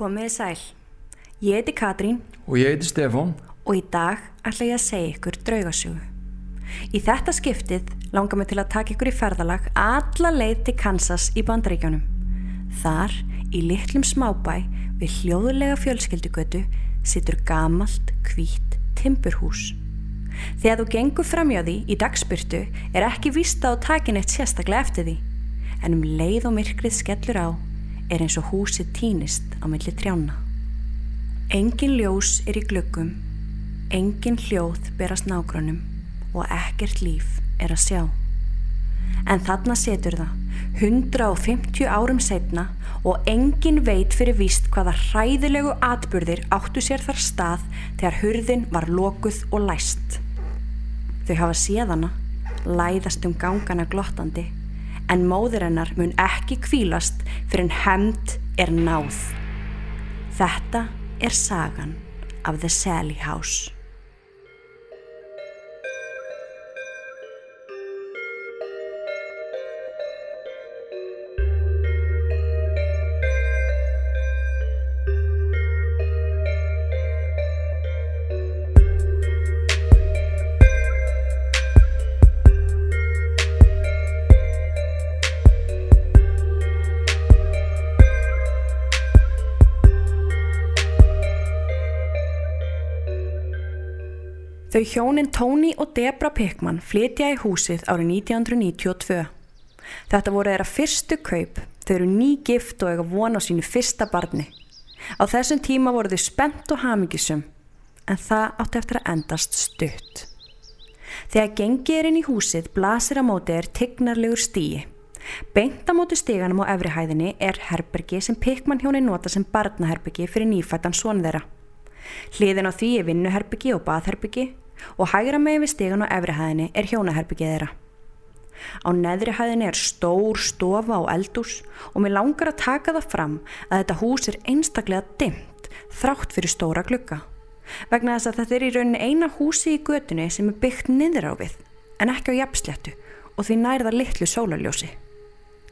Komiði sæl. Ég heiti Katrín Og ég heiti Stefán. og í dag ætla ég að segja ykkur draugasögu. Í þetta skiptið langar mig til að taka ykkur í ferðalag alla leið til Kansas í bandaríkjónum. Þar, í litlum smábæ við hljóðulega fjölskyldugötu, situr gamalt, hvít timburhús. Þegar þú gengur framjá því í dagspyrtu er ekki víst að þú takin eitt sérstaklega eftir því, en um leið og myrkrið skellur á er eins og húsið týnist á milli trjána. Engin ljós er í glöggum, engin hljóð berast nágrunum og ekkert líf er að sjá. En þarna setur það, 150 árum setna og engin veit fyrir víst hvaða hræðilegu atburðir áttu sér þar stað þegar hurðin var lokuð og læst. Þau hafa séðana, læðast um gangana glottandi, en móður hennar mun ekki kvílast fyrir en hemd er náð. Þetta er sagan af The Sally House. Þau hjónin Tony og Debra Pickman flytja í húsið árið 1992. Þetta voru þeirra fyrstu kaup, þau eru nýgift og eiga von á sínu fyrsta barni. Á þessum tíma voru þau spennt og hamingisum, en það átti eftir að endast stutt. Þegar gengið er inn í húsið blasir á móti er tignarlegur stíi. Beint á móti stíganum á efrihæðinni er herbergi sem Pickman hjónin nota sem barnaherbyggi fyrir nýfættan son þeirra. Hliðin á því er vinnuherbyggi og baðherbyggi og hægra megin við stegan á efrihæðinni er hjónaherbyggið þeirra. Á neðri hæðinni er stór stofa og eldús og mér langar að taka það fram að þetta hús er einstaklega dimmt þrátt fyrir stóra glugga. Vegna þess að þetta er í rauninni eina húsi í götunni sem er byggt niður á við en ekki á jafnsléttu og því nærða litlu sólarljósi.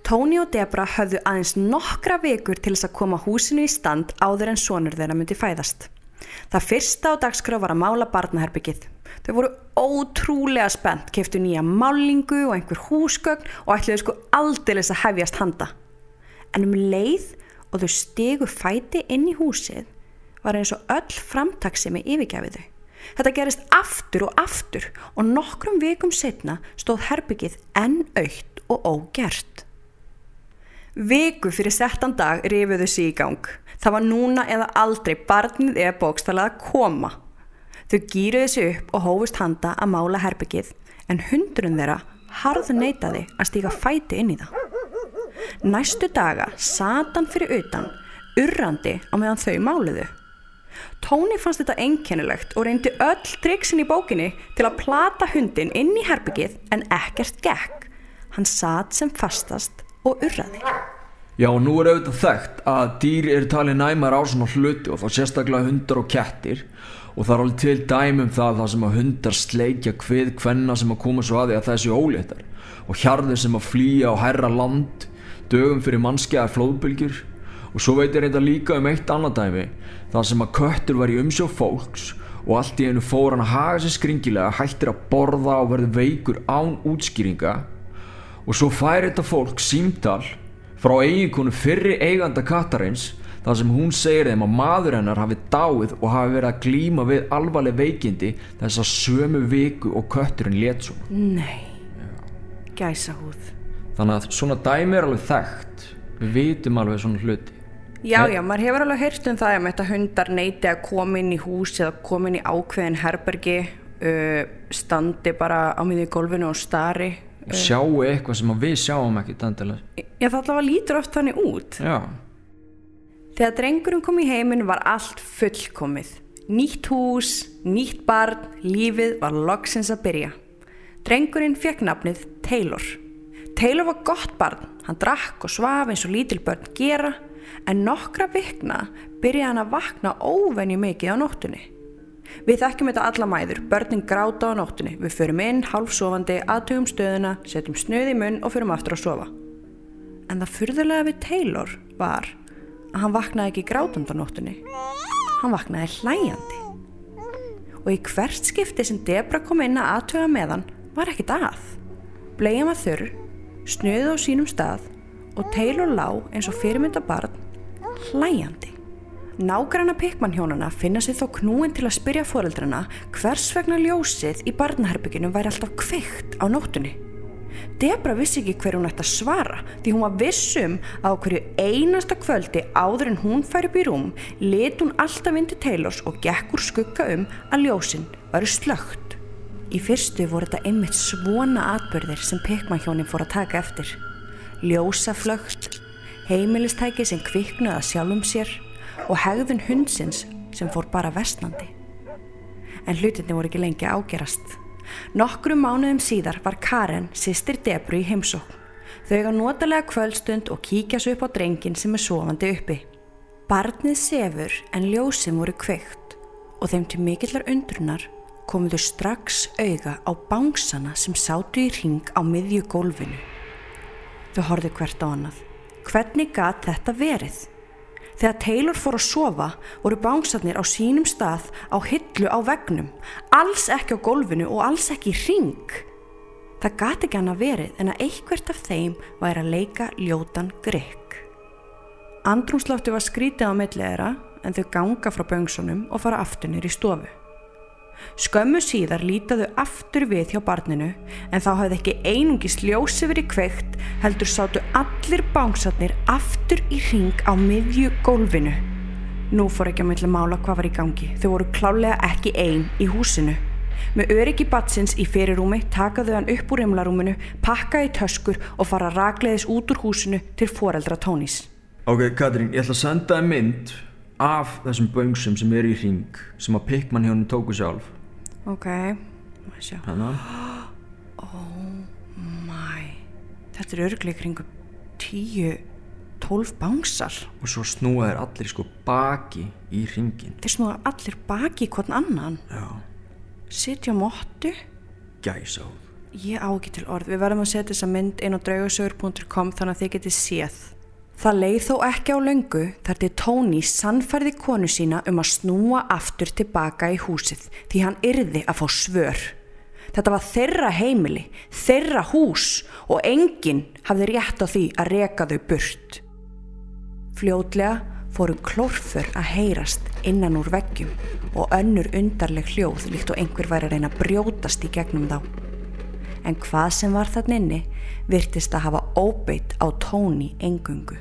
Tóni og Debra höfðu aðeins nokkra vikur til þess að koma húsinu í stand áður en sonur þeirra myndi fæðast. Það fyrsta á dagskrá var að mála barnaherbyggið. Þau voru ótrúlega spennt, keftu nýja málingu og einhver húsgögn og ætluðu sko aldeilis að hefjast handa. En um leið og þau stegu fæti inn í húsið var eins og öll framtaksemi yfirgjafiðu. Þetta gerist aftur og aftur og nokkrum vikum setna stóð herbyggið enn aukt og ógert. Viku fyrir settan dag rifiðu sig í gang. Það var núna eða aldrei barnið eða bókstalað að koma. Þau gýruðu sig upp og hófust handa að mála herbyggið en hundrun þeirra harðu neytaði að stíka fæti inn í það. Næstu daga satan fyrir utan, urrandi á meðan þau máluðu. Tóni fannst þetta einkennilegt og reyndi öll triksin í bókinni til að plata hundin inn í herbyggið en ekkert gekk. Hann satt sem fastast og urraði. Já, nú er auðvitað þekkt að dýr eru talið næmar á svona hluti og þá sérstaklega hundar og kettir og það er alveg til dæmum það það sem að hundar sleikja hvið hvenna sem að koma svo að því að þessi óléttar. Og hjarðir sem að flýja á herra land dögum fyrir mannskjaða flóðbylgjur. Og svo veit ég reynda líka um eitt annað dæmi það sem að köttur var í umsjó fólks og allt í einu fór hann að haga sér skringilega hættir að borða og verði veikur án útskýringa. Og svo fær þetta fólk símtal frá eiginkonu fyrri eiganda kattarins þar sem hún segir þeim að maður hennar hafi dáið og hafi verið að glíma við alvarleg veikindi þess að sömu viku og kötturinn let svona. Nei, gæsa húð. Þannig að svona dæmi er alveg þekkt. Við vitum alveg svona hluti. Já, já, maður hefur alveg heyrt um það að hundar neyti að koma inn í hús eða koma inn í ákveðin herbergi, uh, standi bara á miði gólfinu og stari. Og sjáu eitthvað sem við sjáum ekki. Já, það allavega lítur oft þannig út. Já. Þegar drengurinn kom í heiminn var allt fullkomið. Nýtt hús, nýtt barn, lífið var loksins að byrja. Drengurinn fekk nafnið Taylor. Taylor var gott barn, hann drakk og svaf eins og lítil börn gera, en nokkra vikna byrjaði hann að vakna óvenju mikið á nóttunni. Við þekkjum þetta alla mæður, börnin gráta á nóttunni, við förum inn, hálfsofandi, aðtugum stöðuna, setjum snöð í munn og förum aftur að sofa. En það fyrðulega við Taylor var að hann vaknaði ekki grátundanóttunni. Hann vaknaði hlæjandi. Og í hvert skipti sem Debra kom inn að aðtöga með hann var ekkit að. Bleiðan var þurr, snuðið á sínum stað og Taylor lág eins og fyrirmynda barn hlæjandi. Nágranna Pickman-hjónana finna sér þó knúin til að spyrja foreldrana hvers vegna ljósið í barnaherbygginu væri alltaf kveikt á nóttunni. Debra vissi ekki hver hún ætti að svara því hún var vissum að á hverju einasta kvöldi áður en hún fær upp í rúm lit hún alltaf inn til Taylors og gekk úr skugga um að ljósin væri slögt. Í fyrstu voru þetta einmitt svona atbyrðir sem Pickman-hjónin fór að taka eftir. Ljósaflögt, heimilistæki sem kviknuða sjálfum sér og hegðun hundsins sem fór bara vestnandi. En hlutinni voru ekki lengi ágerast. Nokkrum mánuðum síðar var Karen sýstir Debru í heimsókn. Þau eiga notalega kvöldstund og kíkja svo upp á drengin sem er sofandi uppi. Barnið sefur en ljósim voru kveikt og þeim til mikillar undrunar komuðu strax auga á bánsana sem sátu í ring á miðju gólfinu. Þau horfið hvert á annað. Hvernig gat þetta verið? Þegar Taylor fór að sofa voru bánsarnir á sínum stað á hillu á vegnum, alls ekki á gólfinu og alls ekki í ring. Það gati ekki hann að verið en að einhvert af þeim væri að leika ljótan grek. Andrumsláttu var skrítið á milliðera en þau ganga frá böngsunum og fara aftunir í stofu. Skömmu síðar lítaðu aftur við hjá barninu en þá hafði ekki einungis ljósi verið kveikt heldur sátu allir bánsatnir aftur í ring á miðju gólfinu. Nú fór ekki að myndla mála hvað var í gangi. Þau voru klálega ekki einn í húsinu. Með öryggi batsins í fyrirrúmi takaðu hann upp úr rimlarúminu, pakkaði töskur og fara ragleiðis út úr húsinu til foreldra tónís. Ok, Katrín, ég ætla að senda það mynd af þessum böngsum sem eru í ring sem að Pickman hjónum tóku sjálf Ok, maður sjá. Hanna Oh þetta er örglega kringu 10, 12 bánsar. og svo snúa þeir allir sko baki í ringin Þeir snúa allir baki í hvern annan. Á móttu. gæsa á Ég á ekki til orð. Við verðum að setja þessa mynd inn á draugasögur.com þannig að þið getið séð. Það leið þó ekki á löngu þar til Tony sannfærði konu sína um að snúa aftur tilbaka í húsið því hann yrði að fá svör. Þetta var þeirra heimili, þeirra hús og enginn hafði rétt á því að reka þau burt. Fljótlega fóru klórfur að heyrast innan úr veggjum og önnur undarleg hljóð líkt og einhver væri að reyna að brjótast í gegnum þá. En hvað sem var þann inni virtist að hafa óbeitt á tóni engungu.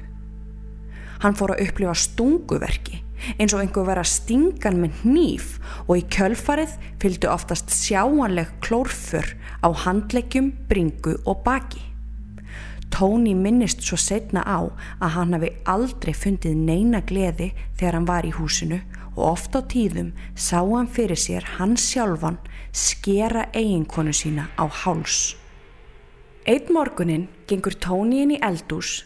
Hann fór að upplifa stunguverki eins og einhver var að stinga hann með hníf og í kjölfarið fylgdu oftast sjáanleg klórfur á handleggjum, bringu og baki. Tóni minnist svo setna á að hann hafi aldrei fundið neina gleði þegar hann var í húsinu og oft á tíðum sá hann fyrir sér hans sjálfan skera eiginkonu sína á háls. Einn morgunin gengur Tóni inn í eldús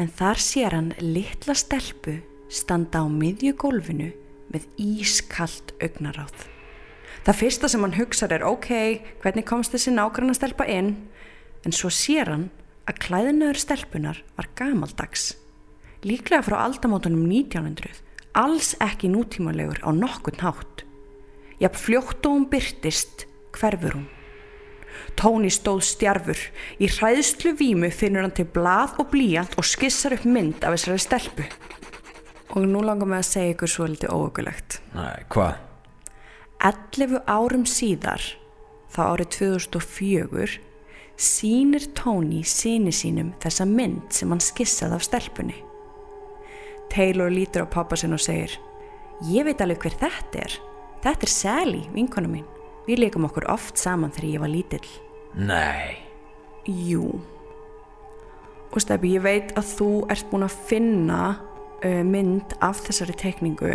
en þar sér hann litla stelpu standa á miðju gólfinu með ískalt augnaráð. Það fyrsta sem hann hugsar er ok, hvernig komst þessi nágranna stelpa inn? En svo sér hann að klæðinaður stelpunar var gamaldags. Líklega frá aldamótunum 1900, alls ekki nútímalegur á nokkun hátt. Jafn fljótt og hún byrtist, hverfur hún. Tóni stóð stjarfur. Í hræðslu vímu finnur hann til blað og blíjant og skissar upp mynd af þessari stelpu. Og nú langar mig að segja ykkur svo litið óökulegt. Nei, hvað? 11 árum síðar, þá árið 2004, sýnir Tóni síni sínum þessa mynd sem hann skissaði af stelpunni. Taylor lítur á pappa sinn og segir Ég veit alveg hver þetta er. Þetta er Sally, vinkona mín. Við leikum okkur oft saman þegar ég var lítill. Nei Jú. Og Steffi, ég veit að þú ert búin að finna mynd af þessari tekningu.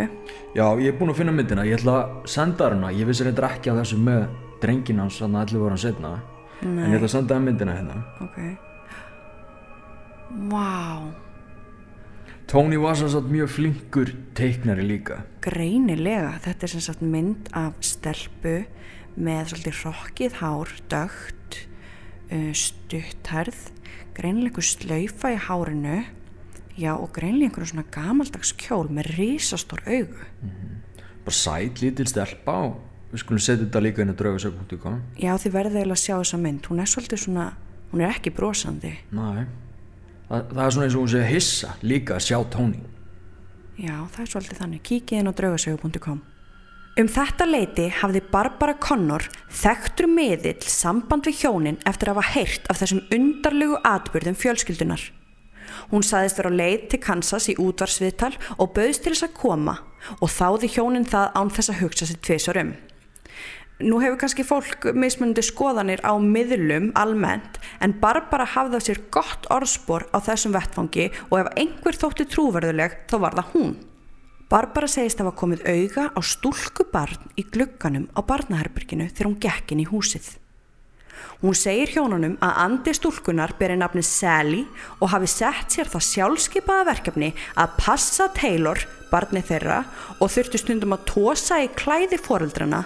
Já, ég er búinn að finna myndina, ég ætla að senda þér hana. Ég vissi reyndar ekki á þessu með drengin hans Þannig að 11 voru hann setna En ég ætla að senda myndina hérna. Ok. Vá, Tony var sem sagt mjög flinkur teiknari líka. Greinilega. Þetta er sem sagt mynd af stelpu með svolítið hrokkið hár, dögt, uh, stutthærð, greinilega einhver slaufa í hárinu, Já, og greinlega einhverjum svona gamaldags kjól með risastór augu. Bara sæt lítil stelpa og við skulum setja þetta líka inn á draugasög.com Já, þið verðið eiginlega að sjá þessa mynd. Hún er svolítið svona, hún er ekki brosandi. Næ, það, það er svona eins og hún að hissa líka að sjá tóni Já, það er svolítið þannig. Kíkið inn á draugasögu.com. Um þetta leiti hafði Barbara Connor þekktur miðill samband við hjónin eftir að hafa heyrt af þessum undarlegu atbyrðum fjölskyldunar. Hún saðist vera á leið til Kansas í útvarsviðtal og bauðst til þess að koma og þáði hjónin það án þess að hugsa sér tvisar um. Nú hefur kannski fólk mismunandi skoðanir á miðlum almennt en Barbara hafði á sér gott orðspor á þessum vettfangi og ef einhver þótti trúverðuleg þá var það hún. Barbara segist að hafa komið auga á stúlku barn í glugganum á barnaherbyrginu þegar hún gekk inn í húsið. Hún segir hjónunum að andi stúlkunar beri nafnið Sally og hafi sett sér það sjálfskeipaða verkefni að passa Taylor, barnið þeirra, og þurftu stundum að tósa í klæði foreldrana,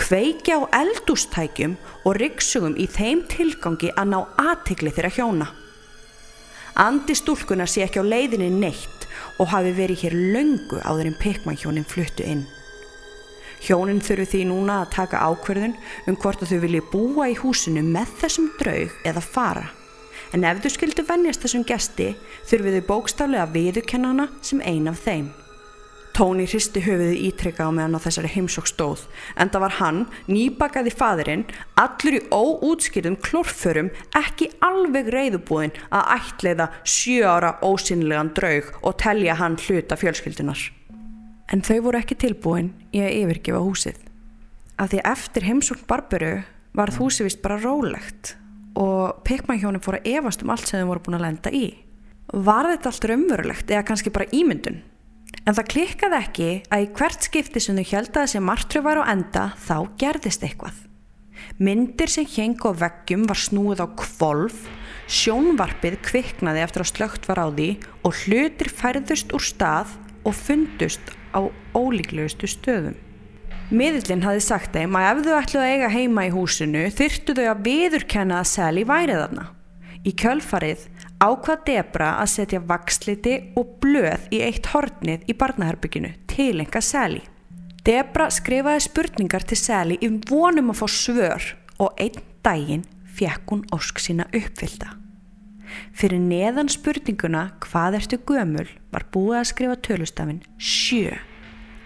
kveikja á eldústækjum og ryggsugum í þeim tilgangi að ná aðtikli þeirra hjóna. Andi stúlkunar sé ekki á leiðinni neitt og hafi verið hér löngu áður en pekmannhjónin fluttu inn. Hjónin þurfi því núna að taka ákverðun um hvort að þau vilji búa í húsinu með þessum draug eða fara. En ef þau skildu vennjast þessum gesti þurfi þau bókstaflega viðukennana sem ein af þeim. Tóni hristi höfuði ítrekka á meðan á þessari heimsók stóð en það var hann, nýbakaði fadirinn, allur í óútskýrðum klórförum ekki alveg reyðubúinn að ætleiða sjö ára ósynlegan draug og telja hann hluta fjölskyldunar. En þau voru ekki tilbúin í að yfirgefa húsið. Af því eftir heimsókn Barberu var húsið vist bara rólegt og pekmannhjónin fór að evast um allt sem þau voru búin að lenda í. Var þetta allt raunverulegt eða kannski bara ímyndun? En það klikkaði ekki að í hvert skipti sem þau held að þessi martru var á enda þá gerðist eitthvað. Myndir sem heng á veggjum var snúið á kvolf, sjónvarpið kviknaði eftir að slögt var á því og hlutir færðust úr stað og fundust á ólíklegustu stöðum. Miðlinn hafði sagt þeim að ef þau ætluði að eiga heima í húsinu þyrtu þau að viðurkenna að Sally væri þarna. Í kjölfarið ákvað Debra að setja vaksliti og blöð í eitt hornið í barnaherbygginu til enga Sally. Debra skrifaði spurningar til Sally í vonum að fá svör og einn daginn fekk hún ósk sína uppfylda. Fyrir neðan spurninguna hvað ertu gömul var búið að skrifa tölustafinn sjö.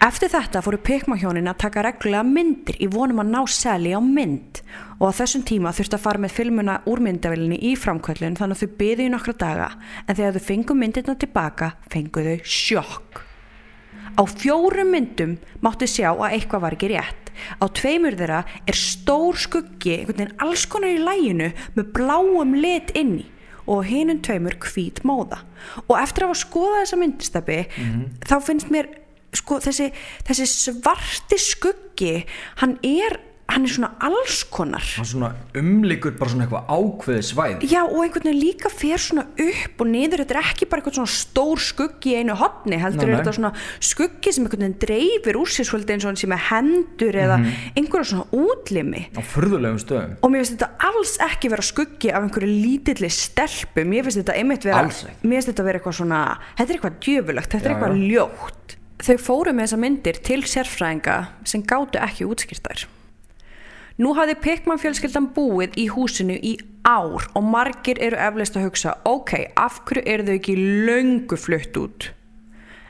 Eftir þetta fóru pekmahjónin að taka reglulega myndir í vonum að ná seli á mynd og á þessum tíma þurfti að fara með filmuna úr myndavilinni í framkvöldun þannig að þau byði í nokkra daga en þegar þau fengu myndirna tilbaka fengu þau sjokk. Á fjórum myndum mátti sjá að eitthvað var ekki rétt. Á tveimur þeirra er stór skuggi, einhvern veginn alls konar í læginu með bláum lit inni og hinum tveimur hvít móða. Og eftir að hafa skoðað þessa myndstæpi mm -hmm. þá finnst mér sko þessi, þessi svarti skuggi hann er hann er svona allskonar hann svona umlikur bara svona eitthvað ákveði svæð já og einhvern veginn líka fer svona upp og niður. Þetta er ekki bara eitthvað svona stór skuggi í einu hotni heldur er þetta svona skuggi sem einhvern veginn dreifir úr sér svolítið eins og hann sem er hendur eða mm -hmm. einhverja svona útlimi. Á fyrðulegum stöðum. Og mér finnst þetta alls ekki vera skuggi af einhverju lítilli stelpu. Mér finnst þetta einmitt vera mér finnst þetta vera eitthvað svona þetta er eitthvað djöfulegt, þetta er eitthvað ljótt. Þau fóru með þessa myndir til sérfræðinga sem gáttu ekki útskýrtar. Nú hafði Pickman fjölskyldan búið í húsinu í ár og margir eru efleist að hugsa ok, af hverju eru þau ekki löngu flutt út?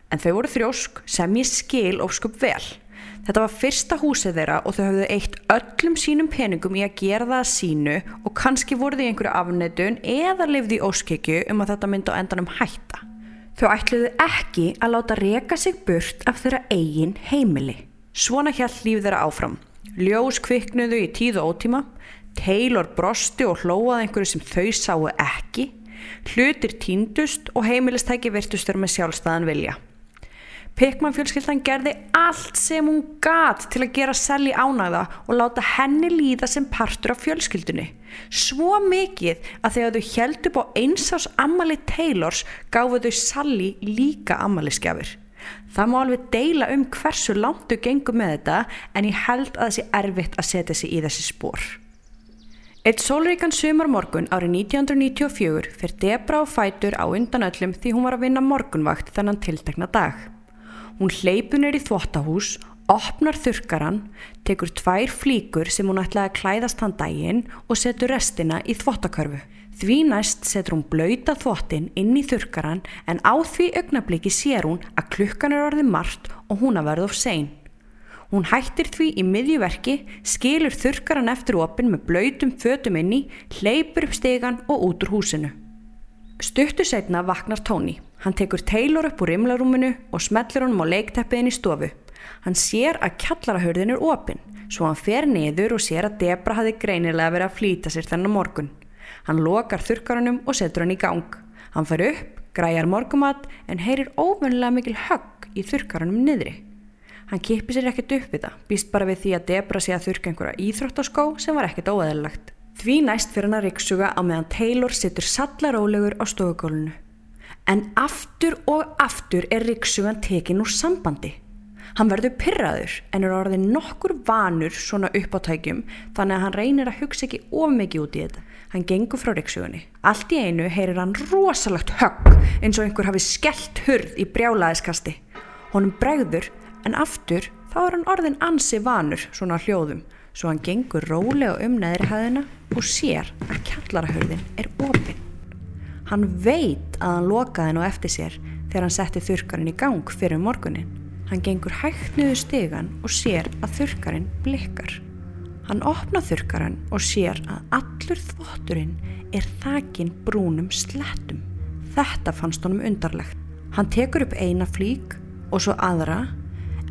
En þau voru þrjósk sem ég skil óskup vel. Þetta var fyrsta húsið þeirra og þau hafðu eitt öllum sínum peningum í að gera það að sínu og kannski voru þau einhverju afneitun eða lifði í óskekju um að þetta myndi á endanum hætta. Þau ætluðu ekki að láta reka sig burt af þeirra eigin heimili. Svona hjælt líf þeirra áfram. Ljós kviknuðu í tíð og ótíma, Taylor brosti og hlóaði einhverju sem þau sáu ekki, hlutir tíndust og heimilistæki virtustur með sjálfstæðan vilja. Pickman fjölskyldan gerði allt sem hún gat til að gera Sally ánægða og láta henni líða sem partur af fjölskyldunni. Svo mikið að þegar þau held upp á einsás ammali Taylors gáfu þau Sally líka ammaliskjafir. Það má alveg deila um hversu langt þau gengur með þetta en ég held að það sé erfitt að setja sig í þessi spór. Eitt sólríkan sumar morgun árið 1994 fyrir Debra á fætur á undan öllum því hún var að vinna morgunvakt þennan tiltekna dag. Hún hleypunir í þvottahús, opnar þurkaran, tekur tvær flíkur sem hún ætlaði að klæðast hann daginn og setur restina í þvottakörfu. Því næst setur hún blöyta þvottin inn í þurkaran en á því augnabliki sér hún að klukkan er orðið margt og hún að verða of sein. Hún hættir því í miðjuverki, skilur þurkaran eftir opin með blöytum fötum inni, hleypur upp stegan og út úr húsinu. Stuttu setna vaknar Tóni. Hann tekur Taylor upp úr rimlarúminu og smellir honum á leikteppiðin í stofu. Hann sér að kjallarahörðin er opin, svo hann fer niður og sér að Debra hafi greinilega verið að flýta sér þennan morgun. Hann lokar þurkaranum og setur hann í gang. Hann far upp, græjar morgumat en heyrir óvönlega mikil högg í þurkaranum niðri. Hann kipi sér ekkert upp við það, býst bara við því að Debra sé að þurka einhverja íþróttaskó sem var ekkert óæðilegt. Því næst fyrir hann að riksuga á meðan Taylor sittur sallarólegur á stofugólunu. En aftur og aftur er riksugan tekin úr sambandi. Hann verður pyrraður en er orðin nokkur vanur svona uppáttækjum þannig að hann reynir að hugsa ekki of mikið út í þetta. Hann gengur frá riksugunni. Allt í einu heyrir hann rosalagt högg eins og einhver hafi skellt hurð í brjálaðiskasti. Honum bregður en aftur þá er hann orðin ansi vanur svona hljóðum svo hann gengur rólega um neðri hæðina og sér að kjallarahörðin er opinn. Hann veit að hann lokaði á eftir sér þegar hann setti þurkarinn í gang fyrir morgunin. Hann gengur hægt niður stegan og sér að þurkarinn blikkar. Hann opna þurkarinn og sér að allur þvotturinn er þakin brúnum slettum. Þetta fannst honum undarlegt. Hann tekur upp eina flík og svo aðra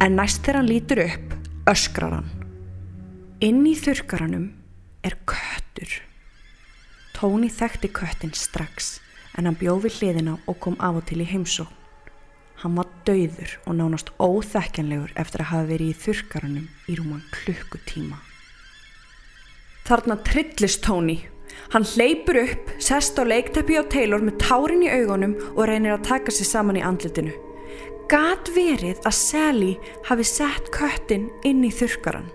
en næst þegar hann lítur upp öskrar hann. Inn í þurkaranum er köttur. Tóni þekkti köttin strax en hann bjóði hliðina og kom af og til í heimsó. Hann var dauður og nánast óþekkjanlegur eftir að hafa verið í þurkaranum í rúman klukkutíma. Þarna trillist Tóni. Hann hleypur upp, sest á leikteppi á Taylor með tárin í augunum og reynir að taka sér saman í andlitinu. Gat verið að Sally hafi sett köttin inn í þurkaran.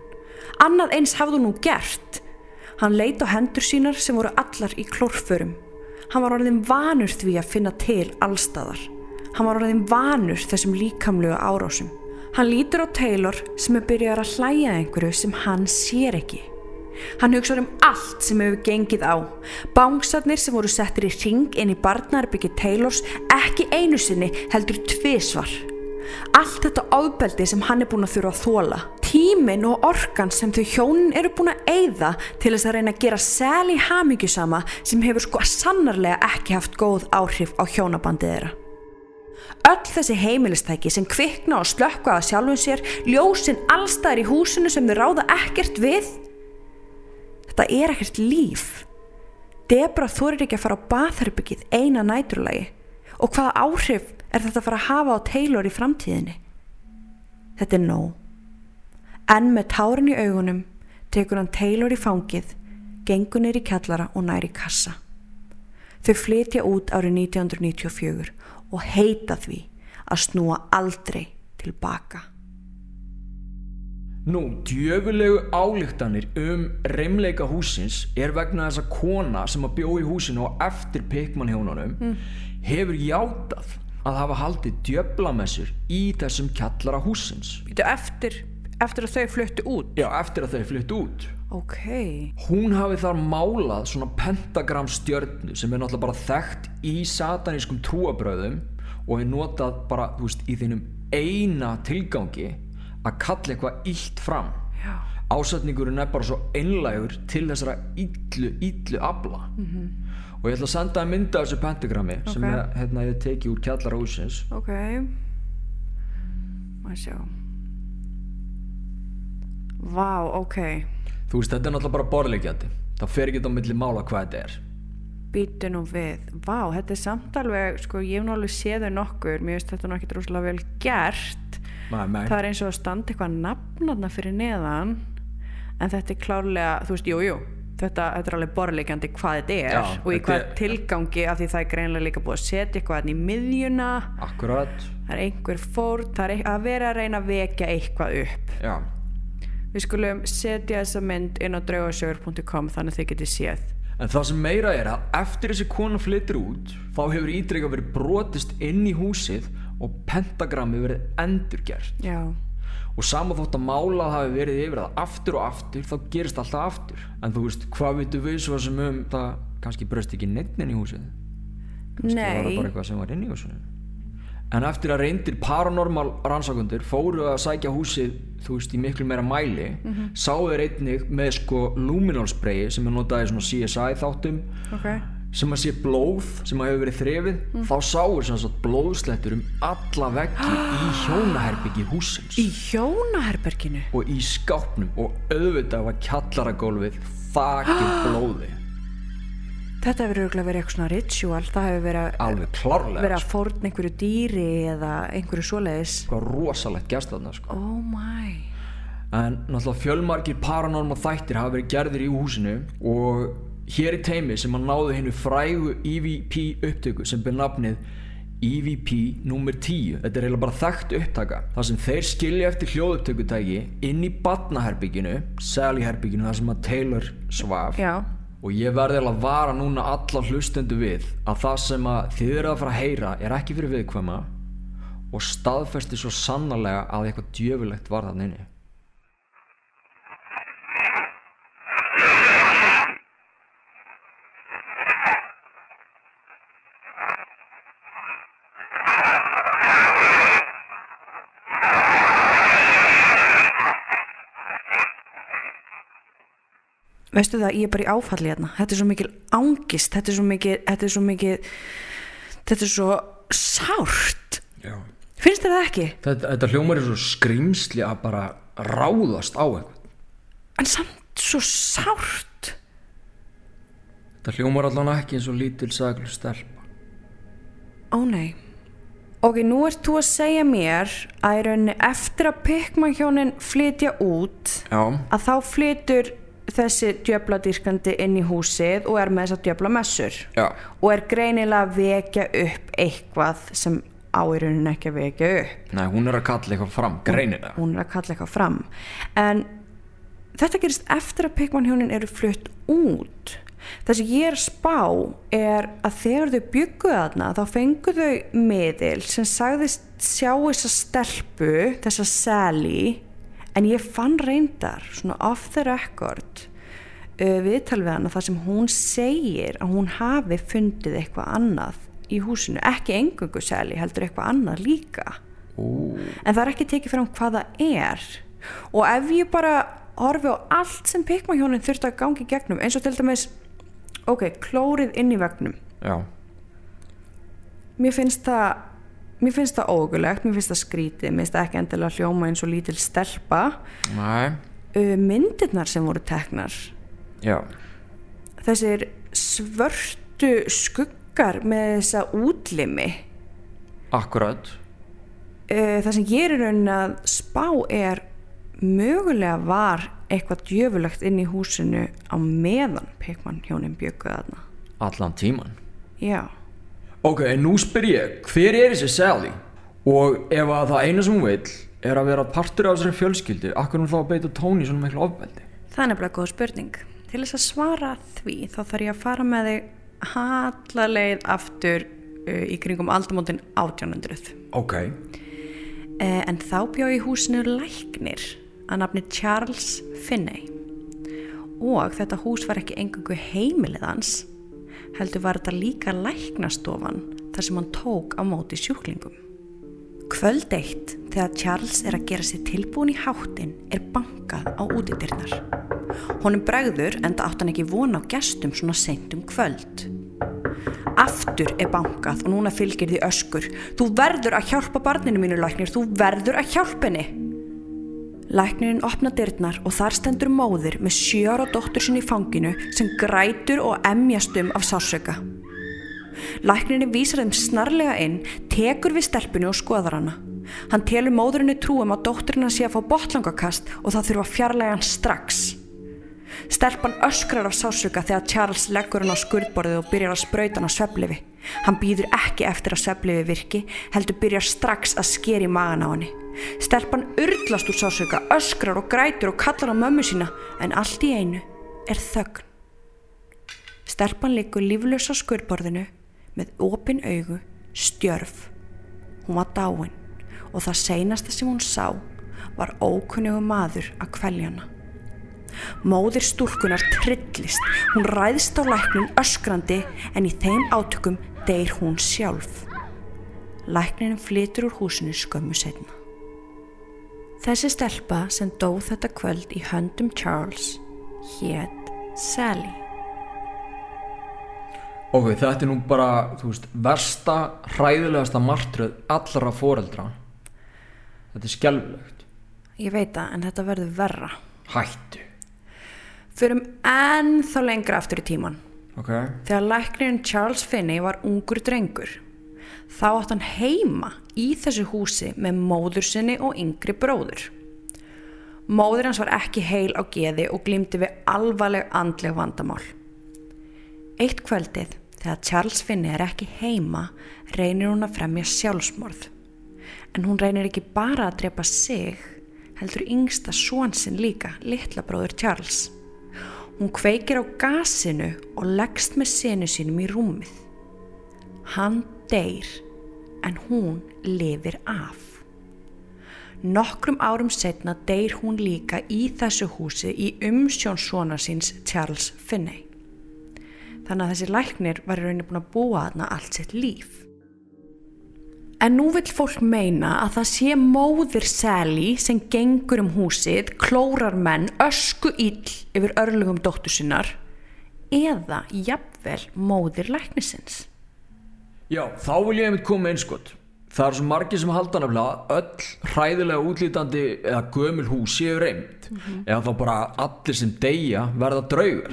Annað eins hafðu nú gert. Hann leit á hendur sínar sem voru allar í klórförum. Hann var orðin vanur því að finna til allstaðar. Hann var orðin vanur þessum líkamlegu árásum. Hann lítur á Taylor sem er byrjað að hlæja einhverju sem hann sér ekki. Hann hugsaður um allt sem hefur gengið á. Bángsarnir sem voru settir í ring inn í barnarbyggi Taylors ekki einu sinni heldur tvísvar. Allt þetta ábeldi sem hann er búin að þurfa að þóla. Tímin og orkan sem þau hjónin eru búin að eigða til þess að reyna að gera sel í hamingjusama sem hefur sko sannarlega ekki haft góð áhrif á hjónabandið þeirra. Öll þessi heimilistæki sem kvikna og slökka að sjálfum sér, ljósinn allstaðir í húsinu sem þau ráða ekkert við, Þetta er ekkert líf. Debra þorir ekki að fara á bathherbyggið eina næturlagi og hvaða áhrif er þetta að fara að hafa á Taylor í framtíðinni? Þetta er nóg. En með tárin í augunum tekur hann Taylor í fangið, gengur neyri kjallara og næri kassa. Þau flytja út árið 1994 og heita því að snúa aldrei tilbaka. Nú, djöfulegu álíktanir um reymleika húsins er vegna þess að kona sem að bjó í húsinu og eftir Pickman hjónunum mm. hefur játað að hafa haldið djöflamessur í þessum kjallara húsins. Þetta eftir, eftir að þau fluttu út? Já, eftir að þau fluttu út. Ok. Hún hafi þar málað svona pentagram stjörnu sem er náttúrulega bara þekkt í satanískum trúabröðum og er notað bara, veist, í þínum eina tilgangi að kalla eitthvað illt fram Já. ásætningurinn er bara svo einlægur til þessara illu, illu abla mm -hmm. og ég ætla að senda að mynda þessu pentagrammi okay. sem ég, hérna, ég teki úr kjallara húsins ok maður sjá vá, ok þú veist, þetta er náttúrulega bara borðleikjandi það fer ekki á milli mála hvað þetta er. Býtu nú við, vá, þetta er samt alveg sko, ég hef náttúrulega séð þau nokkur. Mér finnst þetta náttúrulega rosalega vel gert. Nei, nei. það er eins og að standa eitthvað nafnarna fyrir neðan en þetta er klárlega, þú veist, jújú jú, þetta, þetta er alveg borlegjandi hvað þetta er Já, og í hvað er... tilgangi af því það er greinlega líka búið að setja eitthvað í miðjuna. Akkurat. Það er einhver fór, það er að vera að reyna að vekja eitthvað upp. Já. Við skulum setja þessa mynd inn á draugasögur.com þannig að þið getið séð. En það sem meira er að eftir þessi kona flyttir út þá hefur ídreika verið brotist inn í húsið og pentagrammi verið endurgert. Já. Og sama þótt að málað hafi verið yfir það aftur og aftur þá gerist alltaf aftur. En þú veist, hvað vitum við svo sem um það kannski bröst ekki neitt inn í húsið? Kannski var það Nei. bara eitthvað sem var inn í húsinu. En eftir að reyndir paranormal rannsakundur fóru að sækja húsið, þú veist, í miklu meira mæli, mm sáu þeir einnig með sko luminol sprayi sem er notað í svona CSI þáttum, Ok. sem að sé blóð sem að hefur verið þrefið, þá sáu sem sagt blóðslettur um alla veggi í hjónaherbyggi húsins Í hjónaherberginu? og í skápnum og auðvitað var kjallaragólfið þakið blóði. Þetta hefur örugglega verið eitthvað svona ritual, það hefur verið, Alveg klárlega. verið að fórna einhverju dýri eða einhverju svoleiðis. Hvað rosalegt gæst þarna sko. Oh my. En náttúrulega fjölmargir paranormal þættir hafa verið gerðir í húsinu og hér í teimi sem að náðu hennu frægu EVP upptöku sem ber nafnið EVP nr. 10 þetta er eiginlega bara þekkt upptaka þar sem þeir skilja eftir hljóðupptökutæki inn í batnaherbygginu Sally herbygginu þar sem að Taylor svaf Já. Og ég verði eiginlega að vara núna alla hlustendu við að það sem að þið eru að fara að heyra er ekki fyrir viðkvæma og staðfesti svo sannarlega að eitthvað djöfulegt var þannig inni Veistu það, ég er bara í áfalli hérna. Þetta er svo mikil ángist, þetta er svo mikil, þetta er svo mikil, þetta er svo sárt. Já Finnst þér það ekki? Þetta, þetta hljómar er svo skrýmsli að bara ráðast á eitthvað. En samt svo sárt. Þetta hljómar allan ekki eins og lítil saglu stelpa. Ó nei. Ok, nú ert þú að segja mér að í rauninni eftir að Pickman hjónin flytja út Já. að þá flytur þessi djöfladýrkandi inn í húsið og er með þessar djöflamessur Já. og er greinilega að vekja upp eitthvað sem á í rauninni ekki að vekja upp Nei, hún er að kalla eitthvað fram, greinilega. hún er að kalla eitthvað fram en þetta gerist eftir að Pickman hjónin eru flutt út það sem ég er spá er að þegar þau byggu þarna þá fengu þau miðil sem sagðist sjá þessa stelpu þessa Sally en ég fann reyndar svona off the record uh, viðtal við hana þar sem hún segir að hún hafi fundið eitthvað annað í húsinu, ekki engungu Sally heldur eitthvað annað líka. Ú, en það er ekki tekið fyrir hvað það er. Og ef ég bara horfi á allt sem pikmahjónin þurfti að gangi gegnum eins og til dæmis ok, klórið inn í vegnum já. mér finnst það mér finnst það ógulegt, mér finnst það skrítið mér finnst það ekki endilega hljóma eins og lítil stelpa Nei. uh, myndirnar sem voru teknar Já. þessir svörtu skuggar með þessa útlimi Akkurat. uh, það sem ég er raunin að spá er mögulega var eitthvað djöfulegt inn í húsinu á meðan Pekman hjónin bjökuð þarna Allan tíman. já, Ok, nú spyr ég, hver er þessi Sally? Og ef að það eina sem hún vil er að vera partur af þessari fjölskyldu, akkur hún þá að beita tóni svona miklu ofbeldi? það er nefnilega góð spurning til þess að svara því þá þarf ég að fara með þig halla leið aftur uh, í kringum aldamótin 1800 Ok. Eh, en þá bjó í húsinu læknir að nafni Charles Finney og þetta hús var ekki engangu heimilið hans heldur var þetta líka læknastofan þar sem hann tók á móti sjúklingum Kvöld eitt þegar Charles er að gera sér tilbúin í háttin er bankað á útidirnar honum bregður enda átt hann ekki vona á gestum svona seint um kvöld Aftur er bankað og núna fylgir því öskur. Þú verður að hjálpa barninu mínu, læknir. Þú verður að hjálpa henni. Læknirinn opna dyrnar og þar stendur móðir með sjöra dóttur sinni í fanginu sem grætur og emjast um af sásöka. Læknirinn vísar þeim snarlega inn, tekur við stelpunu og skoðar hana. Hann telur móðurinni trúum að dótturinn sé að fá botlangakast og það þurfa fjarlæga hann strax. Stelpan öskrar af sásöka þegar Charles leggur hann á skurðborðið og byrjar að sprauta hann á sveflifi. Hann býður ekki eftir að sveflifi virki, heldur byrjar strax að skeri magan á henni. Stelpan urlast úr sásauka, öskrar og grætur og kallar á mömmu sína en allt í einu er þögn. Stelpan liggur líflösa skurborðinu með opin augu, stjörf. Hún var dáin og það seinasta sem hún sá var ókunnugu maður að kvæljana. Móðir stúlkunar trillist, hún ræðst á læknin öskrandi en í þeim átökum deyr hún sjálf. Lækninin flytur úr húsinu skömmu setna. Þessi stelpa sem dóð þetta kvöld í höndum Charles hétt Sally. Ok, þetta er nú bara, þú veist, versta, hræðilegasta martröð allra foreldra. Þetta er skjálfilegt. Ég veit það, en þetta verður verra. Hættu. Förum ennþá lengra aftur í tíman. Ok. Þegar læknirinn Charles Finney var ungur drengur, þá átt hann heima í þessu húsi með móður sinni og yngri bróður. Móður hans var ekki heil á geði og glýmdi við alvarleg andleg vandamál. Eitt kvöldið, þegar Charles Finney er ekki heima, reynir hún að fremja sjálfsmorð. En hún reynir ekki bara að drepa sig, heldur yngsta svonsinn líka, litla bróður Charles. Hún kveikir á gasinu og leggst með senu sínum í rúmið. Hann deyr en hún lifir af. Nokkrum árum setna deyr hún líka í þessu húsi í umsjón svona síns Charles Finney. Þannig að þessi læknir var í rauninni búin að búa þarna allt sitt líf. En nú vil fólk meina að það sé móðir Sally sem gengur um húsið, klórar menn, ösku ill yfir örlugum dóttur sinnar eða jafnvel móðir læknisins. Já, þá vil ég einmitt koma einskott. Það er svo margir sem halda nefnilega öll hræðilega útlítandi eða gömul hús séu reynd eða þá bara allir sem deyja verða draugar.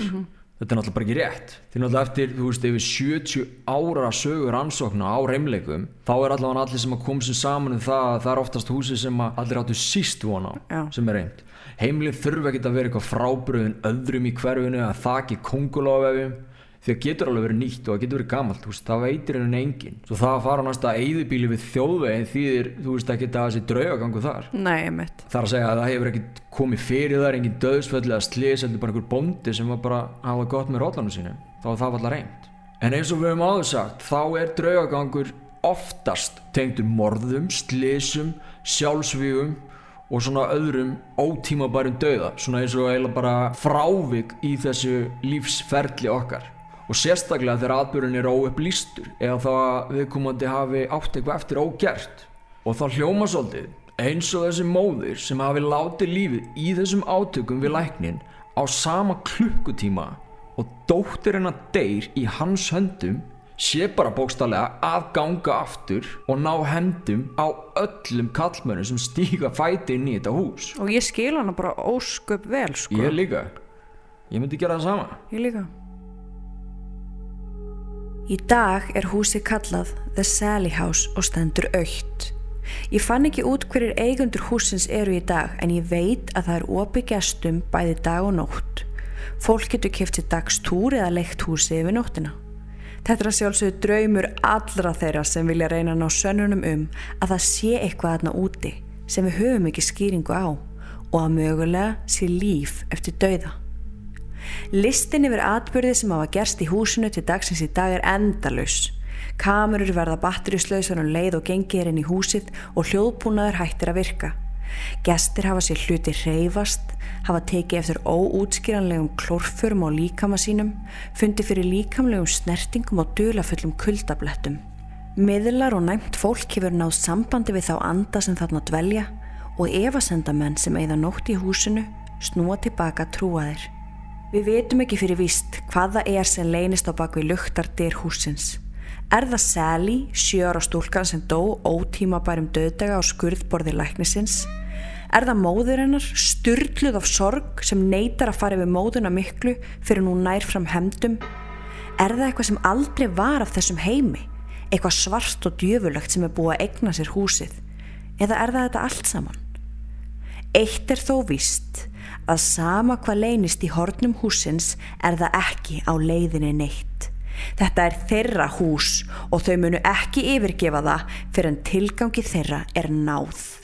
Þetta er náttúrulega bara ekki rétt. Því náttúrulega eftir, þú veist, yfir 70 ára sögur ansókna á reymleikum þá er allavega allir sem að koma sér saman um það að það er oftast húsi sem að allir áttu síst vona á Já. sem er reynd. Heimlið þurfa ekki að vera eitthvað frábröðin öðrum í hverfinu eða þakki kongulofvefjum því að getur alveg verið nýtt og það getur verið gamalt þú veist, það veitir henni engin svo það að fara næsta eyðibíli við þjóðvegin þýðir, þú veist, ekki að það sé draugagangu þar. Nei, er að segja að það hefur ekkert komið fyrir þar engin döðsfell eða slis heldur bara einhver bóndi sem var bara að hafa gott með rollanum sínu þá var það alltaf reynd en eins og við höfum áður sagt þá er draugagangur oftast tengdur morðum, slisum sjálfsvígum og svona öðrum ótímabærum döða svona eins og eiginlega bara frávik í þessu lífsferli okkar og sérstaklega þegar atbyrjun er óupplýstur eða þá viðkomandi hafi átt eitthvað eftir ógert og þá hljóma svolítið eins og þessi móðir sem hafi látið lífið í þessum átökum við læknin á sama klukkutíma og dóttir hennar deyr í hans höndum sé bara bókstallega að ganga aftur og ná hendum á öllum kallmönnum sem stíga fæti inn í þetta hús Og ég skil hana bara ósköp vel, sko. ég líka ég myndi gera það sama Ég líka. Í dag er húsið kallað The Sally House og stendur aukt. Ég fann ekki út hverjir eigundur húsins eru í dag en ég veit að það er opið gestum bæði dag og nótt. Fólk getur sér dagstúr eða leikt húsið yfir nóttina. Þetta er að sjálfsögðu draumur allra þeirra sem vilja reyna að ná sönnunum um að það sé eitthvað aðna úti sem við höfum ekki skýringu á og að mögulega sé líf eftir dauða. Listin yfir atbyrði sem hafa gerst í húsinu til dagsins í dag er endalus. Kamerur verða batterislausar um leið og gengið er inn í húsið og hljóðbúnaður hættir að virka. Gestir hafa sér hluti reyfast, hafa tekið eftir óútskýranlegum klórförum á líkama sínum, fundi fyrir líkamlegum snertingum og dulafullum kuldablettum. Miðlar og næmt fólk hefur náð sambandi við þá anda sem þarna dvelja og efasendamenn sem eigða nótt í húsinu snúa tilbaka trúaðir. Við veitum ekki fyrir víst hvað það er sem leynist á bakvið luktardyr húsins. Er það Sally, sjöra stúlkan sem dó ótímabærum döðdaga á skurðborði læknisins? Er það móður hennar, styrluð af sorg sem neytar að fara yfir móðuna miklu fyrir nú nær fram hemdum? Er það eitthvað sem aldrei var af þessum heimi? Eitthvað svart og djöfulegt sem er búið að egna sér húsið? Eða er það þetta allt saman? Eitt er þó víst að sama hvað leynist í hornum húsins er það ekki á leiðinni neitt. Þetta er þeirra hús og þau munu ekki yfirgefa það fyrir en tilgangi þeirra er náð.